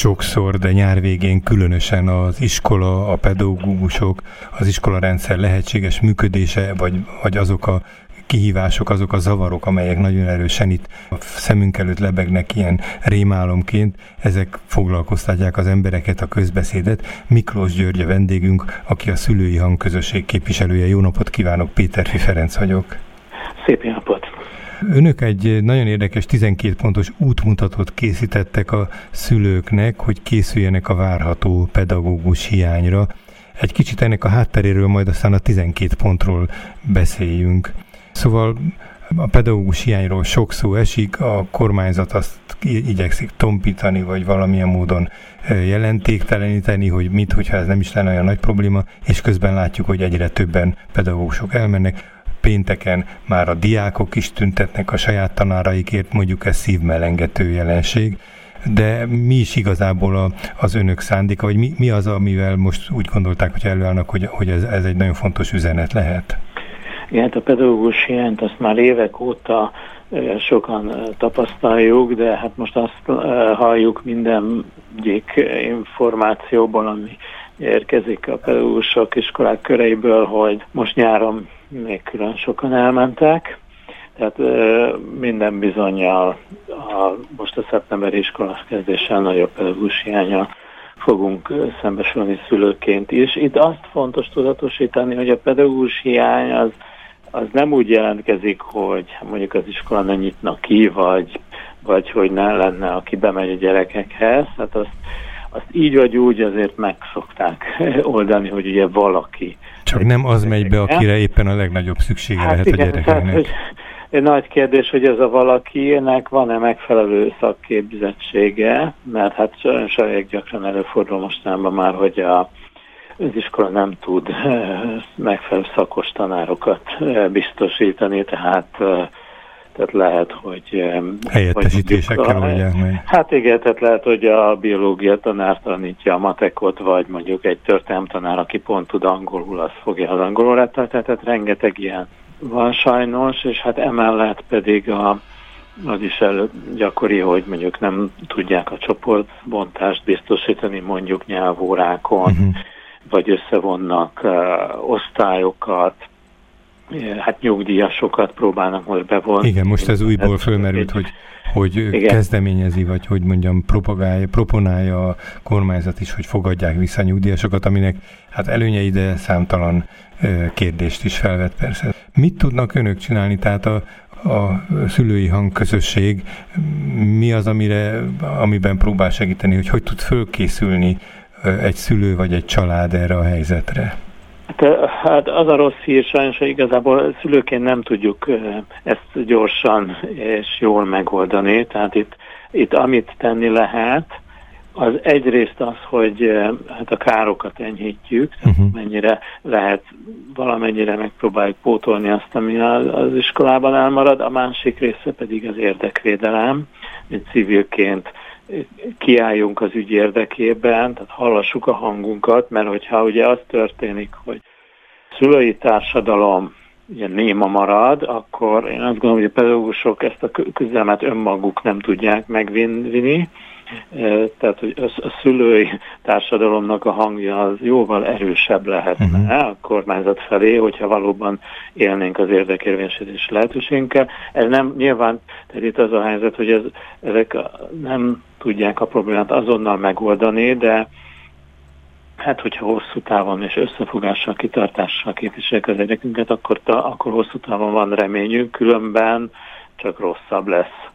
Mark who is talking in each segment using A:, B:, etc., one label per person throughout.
A: sokszor, de nyár végén különösen az iskola, a pedagógusok, az iskola rendszer lehetséges működése, vagy, vagy azok a kihívások, azok a zavarok, amelyek nagyon erősen itt a szemünk előtt lebegnek ilyen rémálomként, ezek foglalkoztatják az embereket, a közbeszédet. Miklós György a vendégünk, aki a szülői hangközösség képviselője. Jó napot kívánok, Péter Ferenc vagyok.
B: Szép napot!
A: Önök egy nagyon érdekes 12 pontos útmutatót készítettek a szülőknek, hogy készüljenek a várható pedagógus hiányra. Egy kicsit ennek a hátteréről majd aztán a 12 pontról beszéljünk. Szóval a pedagógus hiányról sok szó esik, a kormányzat azt igyekszik tompítani, vagy valamilyen módon jelentékteleníteni, hogy mit, hogyha ez nem is lenne olyan nagy probléma, és közben látjuk, hogy egyre többen pedagógusok elmennek. Pénteken már a diákok is tüntetnek a saját tanáraikért, mondjuk ez szívmelengető jelenség. De mi is igazából a, az önök szándéka, vagy mi, mi az, amivel most úgy gondolták, hogy előállnak, hogy, hogy ez, ez egy nagyon fontos üzenet lehet?
B: Igen, hát a pedagógus hiányt azt már évek óta sokan tapasztaljuk, de hát most azt halljuk minden egyik információból, ami érkezik a pedagógusok iskolák köreiből, hogy most nyáron még külön sokan elmentek. Tehát minden bizonyal a, most a szeptemberi iskola kezdéssel nagyobb pedagógus hiánya fogunk szembesülni szülőként is. Itt azt fontos tudatosítani, hogy a pedagógus hiány az az nem úgy jelentkezik, hogy mondjuk az iskola ne nyitna ki, vagy, vagy hogy ne lenne, aki bemegy a gyerekekhez. Hát azt, azt így vagy úgy azért megszokták oldani, hogy ugye valaki.
A: Csak nem az megy be, akire éppen a legnagyobb szüksége hát lehet igen, a gyerekeknek. Tehát, hogy
B: nagy kérdés, hogy ez a valakinek van-e megfelelő szakképzettsége, mert hát saját gyakran előfordul mostanában már, hogy a az iskola nem tud megfelelő szakos tanárokat biztosítani, tehát eh, tehát lehet, hogy...
A: Helyettesítésekkel mondják meg.
B: Hát igen, tehát lehet, hogy a biológia tanár tanítja a matekot, vagy mondjuk egy tanár, aki pont tud angolul, az fogja az angolul tehát, tehát rengeteg ilyen van sajnos, és hát emellett pedig a, az is elő gyakori, hogy mondjuk nem tudják a csoportbontást biztosítani mondjuk nyelvórákon, uh-huh vagy összevonnak uh, osztályokat, hát nyugdíjasokat próbálnak most bevonni.
A: Igen, most ez újból fölmerült, hogy, hogy Igen. kezdeményezi, vagy hogy mondjam, propagálja, proponálja a kormányzat is, hogy fogadják vissza nyugdíjasokat, aminek hát előnyei, de számtalan kérdést is felvet persze. Mit tudnak önök csinálni? Tehát a, a szülői hangközösség mi az, amire, amiben próbál segíteni, hogy hogy tud fölkészülni egy szülő vagy egy család erre a helyzetre?
B: Hát, hát az a rossz hír sajnos, hogy igazából szülőként nem tudjuk ezt gyorsan és jól megoldani. Tehát itt, itt amit tenni lehet, az egyrészt az, hogy hát a károkat enyhítjük, uh-huh. mennyire lehet, valamennyire megpróbáljuk pótolni azt, ami az, iskolában elmarad, a másik része pedig az érdekvédelem, hogy civilként kiálljunk az ügy érdekében, tehát hallassuk a hangunkat, mert hogyha ugye az történik, hogy szülői társadalom ugye néma marad, akkor én azt gondolom, hogy a pedagógusok ezt a küzdelmet önmaguk nem tudják megvinni, tehát hogy a szülői társadalomnak a hangja az jóval erősebb lehetne uh-huh. a kormányzat felé, hogyha valóban élnénk az érdekérvényesítés lehetőségünkkel. Ez nem nyilván, tehát itt az a helyzet, hogy ez, ezek nem tudják a problémát azonnal megoldani, de hát hogyha hosszú távon és összefogással, kitartással képviseljük az érdekünket, akkor, ta, akkor hosszú távon van reményünk, különben csak rosszabb lesz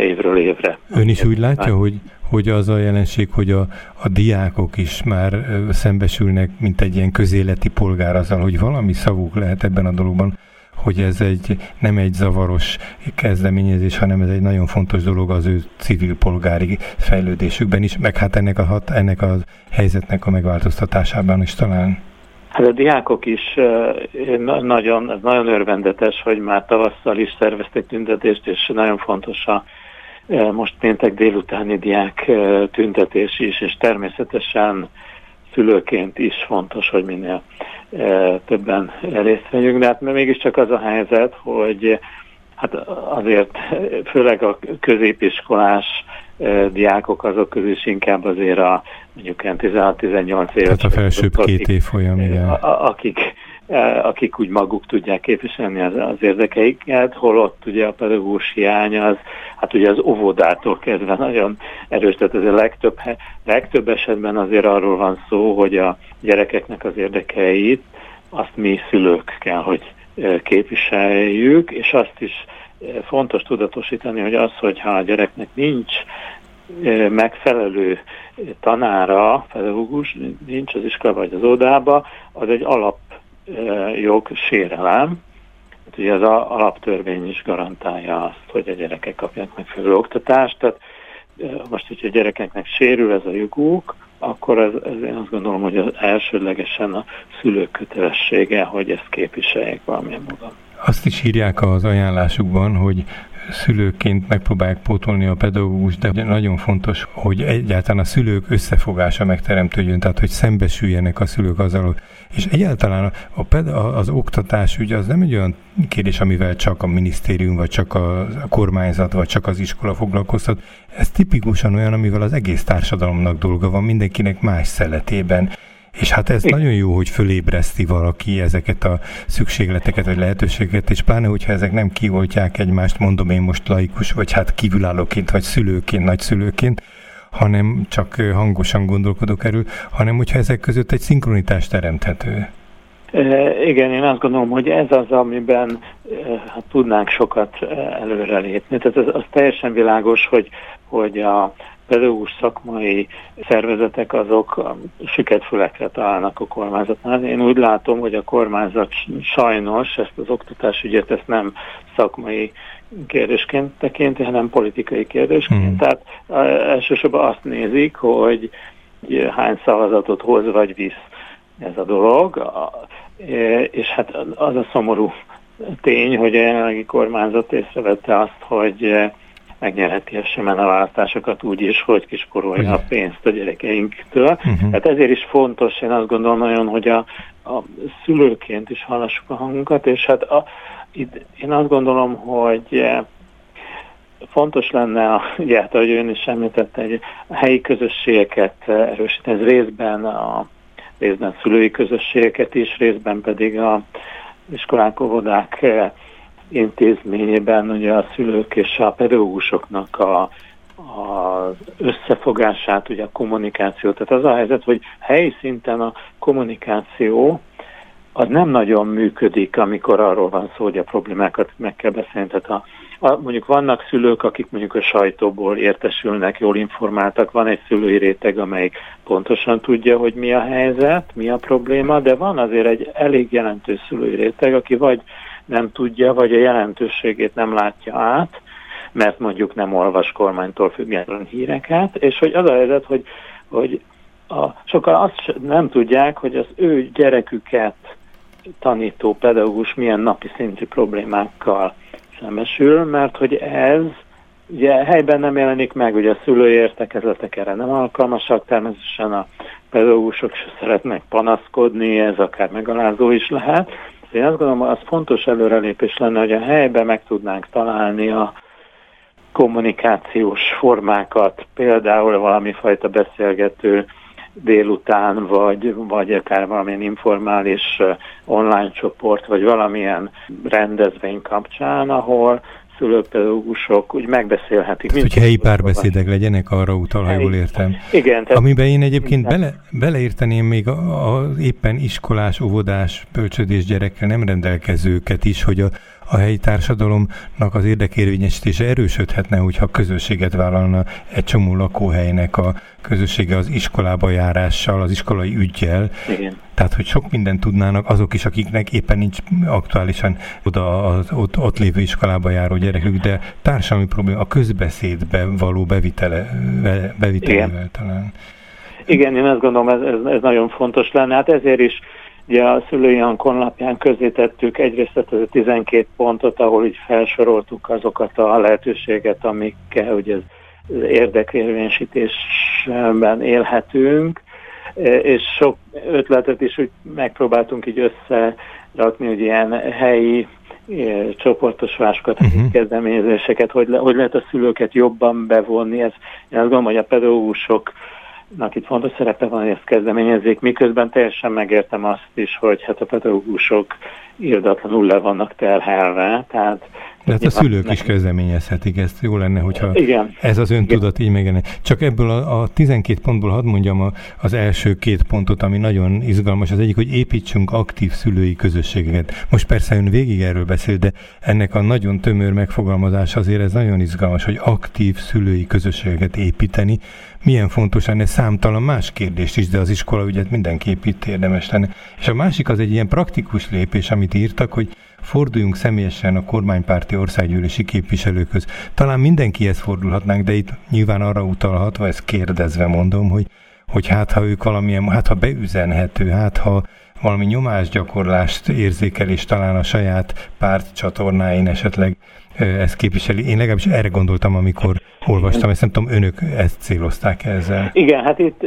B: évről évre.
A: Ön is úgy látja, hogy, hogy az a jelenség, hogy a, a diákok is már e, szembesülnek, mint egy ilyen közéleti polgár azzal, hogy valami szavuk lehet ebben a dologban, hogy ez egy, nem egy zavaros kezdeményezés, hanem ez egy nagyon fontos dolog az ő civil polgári fejlődésükben is, meg hát ennek a, hat, ennek a helyzetnek a megváltoztatásában is talán.
B: Hát a diákok is nagyon, nagyon örvendetes, hogy már tavasszal is szerveztek tüntetést, és nagyon fontos a most péntek délutáni diák tüntetés is, és természetesen szülőként is fontos, hogy minél többen részt vegyünk, de hát mégiscsak az a helyzet, hogy hát azért főleg a középiskolás diákok azok közül is inkább azért a mondjuk 16-18 éves.
A: Tehát a felsőbb két évfolyam, igen.
B: Akik, akik úgy maguk tudják képviselni az, az érdekeiket, holott ugye a pedagógus hiány az, hát ugye az óvodától kezdve nagyon erős, tehát ez a legtöbb, legtöbb esetben azért arról van szó, hogy a gyerekeknek az érdekeit azt mi szülők kell, hogy képviseljük, és azt is fontos tudatosítani, hogy az, hogyha a gyereknek nincs megfelelő tanára, pedagógus, nincs az iskola vagy az ódába, az egy alapjog sérelem. Hát ugye az alaptörvény is garantálja azt, hogy a gyerekek kapják megfelelő oktatást. Tehát most, hogyha a gyerekeknek sérül ez a joguk, akkor ez, ez én azt gondolom, hogy az elsődlegesen a szülők kötelessége, hogy ezt képviseljék valamilyen módon.
A: Azt is írják az ajánlásukban, hogy szülőként megpróbálják pótolni a pedagógus, de nagyon fontos, hogy egyáltalán a szülők összefogása megteremtődjön, tehát hogy szembesüljenek a szülők azzal, és egyáltalán a ped- az oktatás ugye az nem egy olyan kérdés, amivel csak a minisztérium, vagy csak a kormányzat, vagy csak az iskola foglalkoztat. Ez tipikusan olyan, amivel az egész társadalomnak dolga van, mindenkinek más szeletében. És hát ez nagyon jó, hogy fölébreszti valaki ezeket a szükségleteket, vagy lehetőségeket, és pláne, hogyha ezek nem kioltják egymást, mondom én most laikus, vagy hát kívülállóként, vagy szülőként, nagyszülőként, hanem csak hangosan gondolkodok erről, hanem hogyha ezek között egy szinkronitást teremthető.
B: E, igen, én azt gondolom, hogy ez az, amiben e, hát, tudnánk sokat előrelépni. Tehát az, az teljesen világos, hogy, hogy a pedagógus szakmai szervezetek azok süketfülekre találnak a kormányzatnál. Én úgy látom, hogy a kormányzat sajnos ezt az oktatásügyet ezt nem szakmai kérdésként tekinti, hanem politikai kérdésként. Hmm. Tehát elsősorban azt nézik, hogy hány szavazatot hoz vagy visz ez a dolog, és hát az a szomorú tény, hogy a jelenlegi kormányzat észrevette azt, hogy megnyerheti a semen a választásokat úgy is, hogy kisporolja a pénzt a gyerekeinktől. Uh-huh. Hát ezért is fontos, én azt gondolom nagyon, hogy a, a szülőként is hallassuk a hangunkat, és hát a, itt én azt gondolom, hogy eh, fontos lenne, a, ugye, hát, ahogy ön is említette, a helyi közösségeket eh, erősíteni, ez részben a részben szülői közösségeket is, részben pedig a iskolák, óvodák eh, intézményében ugye a szülők és a pedagógusoknak a, az összefogását, ugye a kommunikáció. Tehát az a helyzet, hogy helyi szinten a kommunikáció az nem nagyon működik, amikor arról van szó, hogy a problémákat meg kell beszélni. Tehát a, a, mondjuk vannak szülők, akik mondjuk a sajtóból értesülnek, jól informáltak, van egy szülői réteg, amelyik pontosan tudja, hogy mi a helyzet, mi a probléma, de van azért egy elég jelentős szülői réteg, aki vagy nem tudja, vagy a jelentőségét nem látja át, mert mondjuk nem olvas kormánytól független híreket, és hogy az a helyzet, hogy, hogy a, sokan azt nem tudják, hogy az ő gyereküket tanító pedagógus milyen napi szintű problémákkal szembesül, mert hogy ez ugye helyben nem jelenik meg, ugye a szülői értekezletek erre nem alkalmasak, természetesen a pedagógusok se szeretnek panaszkodni, ez akár megalázó is lehet, én azt gondolom, az fontos előrelépés lenne, hogy a helyben meg tudnánk találni a kommunikációs formákat, például valami fajta beszélgető délután, vagy, vagy akár valamilyen informális online csoport, vagy valamilyen rendezvény kapcsán, ahol szülőpedagógusok úgy megbeszélhetik.
A: Tehát, hogy helyi párbeszédek legyenek, arra utal, ha jól értem.
B: Igen.
A: Tehát Amiben én egyébként bele, beleérteném még az éppen iskolás, óvodás, bölcsödés gyerekkel nem rendelkezőket is, hogy a, a helyi társadalomnak az érdekérvényesítése erősödhetne, hogyha közösséget vállalna egy csomó lakóhelynek a közössége az iskolába járással, az iskolai ügyjel.
B: Igen.
A: Tehát, hogy sok mindent tudnának azok is, akiknek éppen nincs aktuálisan oda az ott, ott lévő iskolába járó gyerekük, de társadalmi probléma a közbeszédbe való bevitele, bevitelével talán.
B: Igen, én azt gondolom, ez, ez, ez nagyon fontos lenne. Hát ezért is Ugye a szülői honlapján tettük egyrészt a 12 pontot, ahol így felsoroltuk azokat a lehetőséget, amikkel ugye az érdekérvényesítésben élhetünk, és sok ötletet is úgy megpróbáltunk így összerakni, hogy ilyen helyi csoportosulásokat, uh-huh. kezdeményezéseket, hogy, le, hogy lehet a szülőket jobban bevonni. Ez, én azt gondolom, hogy a pedagógusok itt fontos szerepe van, hogy ezt kezdeményezzék, miközben teljesen megértem azt is, hogy hát a pedagógusok irdatlanul le vannak terhelve, tehát
A: de hát a szülők is kezdeményezhetik ezt, jó lenne, hogyha Igen. ez az öntudat így megjelenik. Csak ebből a, a 12 pontból hadd mondjam a, az első két pontot, ami nagyon izgalmas. Az egyik, hogy építsünk aktív szülői közösségeket. Most persze ön végig erről beszél, de ennek a nagyon tömör megfogalmazás azért ez nagyon izgalmas, hogy aktív szülői közösségeket építeni. Milyen fontos lenne számtalan más kérdést is, de az iskola ügyet mindenképp itt érdemes lenne. És a másik az egy ilyen praktikus lépés, amit írtak, hogy forduljunk személyesen a kormánypárti országgyűlési képviselőkhöz. Talán mindenkihez fordulhatnánk, de itt nyilván arra utalhatva, ezt kérdezve mondom, hogy, hogy hát ha ők valamilyen, hát ha beüzenhető, hát ha valami nyomásgyakorlást érzékel, és talán a saját párt csatornáin esetleg ezt képviseli. Én legalábbis erre gondoltam, amikor olvastam, ezt nem tudom, önök ezt célozták ezzel.
B: Igen, hát itt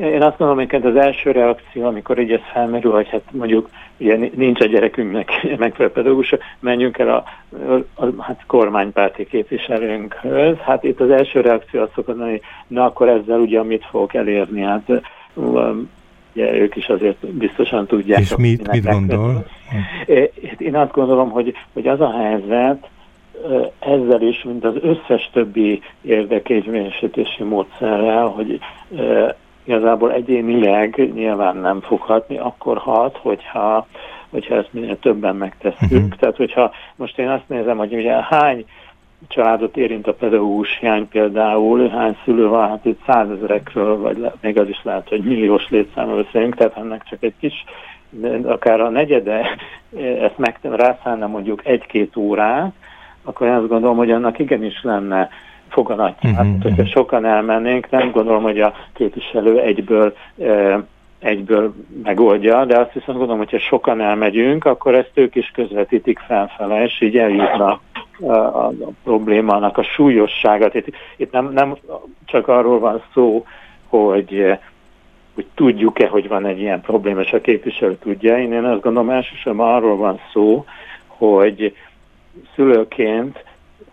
B: én azt mondom, hogy az első reakció, amikor így ez felmerül, hogy hát mondjuk ugye nincs a gyerekünknek megfelelő pedagógus, menjünk el a, a, a hát kormánypárti képviselőnkhöz. Hát itt az első reakció azt szokott hogy na akkor ezzel ugye mit fogok elérni? Hát ugye ők is azért biztosan tudják.
A: És mit, mit gondol?
B: Én azt gondolom, hogy, hogy az a helyzet, ezzel is, mint az összes többi érdekérvényesítési módszerrel, hogy igazából egyénileg nyilván nem fog hatni, akkor hat, hogyha, hogyha ezt minél többen megtesszük. Uh-huh. Tehát, hogyha most én azt nézem, hogy ugye hány családot érint a pedagógus hiány például, hány szülő van, hát itt százezerekről, vagy le, még az is lehet, hogy milliós létszámról beszélünk, tehát ennek csak egy kis, akár a negyede ezt meg rászállna mondjuk egy-két órát, akkor én azt gondolom, hogy annak igenis lenne foganatját. Uh-huh, hát, hogyha sokan elmennénk, nem gondolom, hogy a képviselő egyből e, egyből megoldja, de azt viszont gondolom, hogyha sokan elmegyünk, akkor ezt ők is közvetítik felfele, és így eljutna a, a, a problémának a súlyosságát. Itt, itt nem, nem csak arról van szó, hogy, hogy tudjuk-e, hogy van egy ilyen probléma, és a képviselő tudja. Én, én azt gondolom, elsősorban arról van szó, hogy szülőként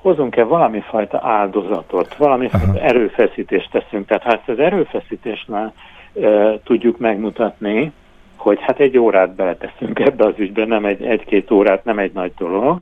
B: hozunk-e valami fajta áldozatot, valami fajta erőfeszítést teszünk. Tehát ha ezt az erőfeszítésnál e, tudjuk megmutatni, hogy hát egy órát beleteszünk ebbe az ügybe, nem egy, egy-két órát, nem egy nagy dolog,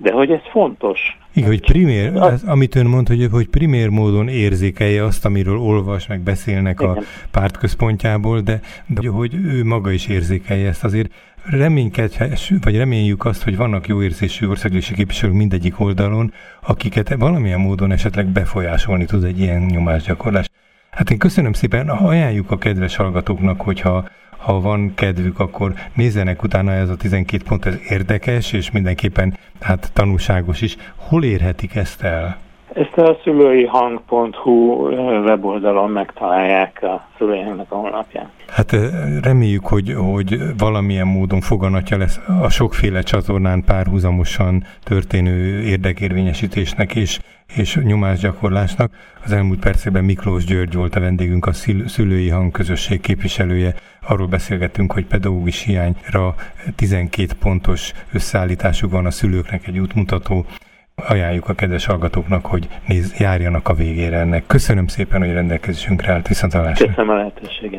B: de hogy ez fontos.
A: Igen, hogy primér, az, amit ön mond, hogy, hogy primér módon érzékelje azt, amiről olvas, meg beszélnek Igen. a párt központjából, de, de hogy ő maga is érzékelje ezt. Azért reménykedhessük, vagy reméljük azt, hogy vannak jó érzésű országgyűlési képviselők mindegyik oldalon, akiket valamilyen módon esetleg befolyásolni tud egy ilyen nyomásgyakorlás. Hát én köszönöm szépen, ajánljuk a kedves hallgatóknak, hogyha ha van kedvük, akkor nézzenek utána, ez a 12 pont, ez érdekes, és mindenképpen hát tanulságos is. Hol érhetik ezt el?
B: Ezt a szülői hang.hu weboldalon megtalálják a szülői hangnak a honlapján.
A: Hát reméljük, hogy, hogy valamilyen módon foganatja lesz a sokféle csatornán párhuzamosan történő érdekérvényesítésnek és, és nyomásgyakorlásnak. Az elmúlt percében Miklós György volt a vendégünk, a szülői hang közösség képviselője. Arról beszélgettünk, hogy pedagógus hiányra 12 pontos összeállításuk van a szülőknek egy útmutató, ajánljuk a kedves hallgatóknak, hogy néz, járjanak a végére ennek. Köszönöm szépen, hogy rendelkezésünkre állt. Viszontalásra.
B: Köszönöm a lehetőséget.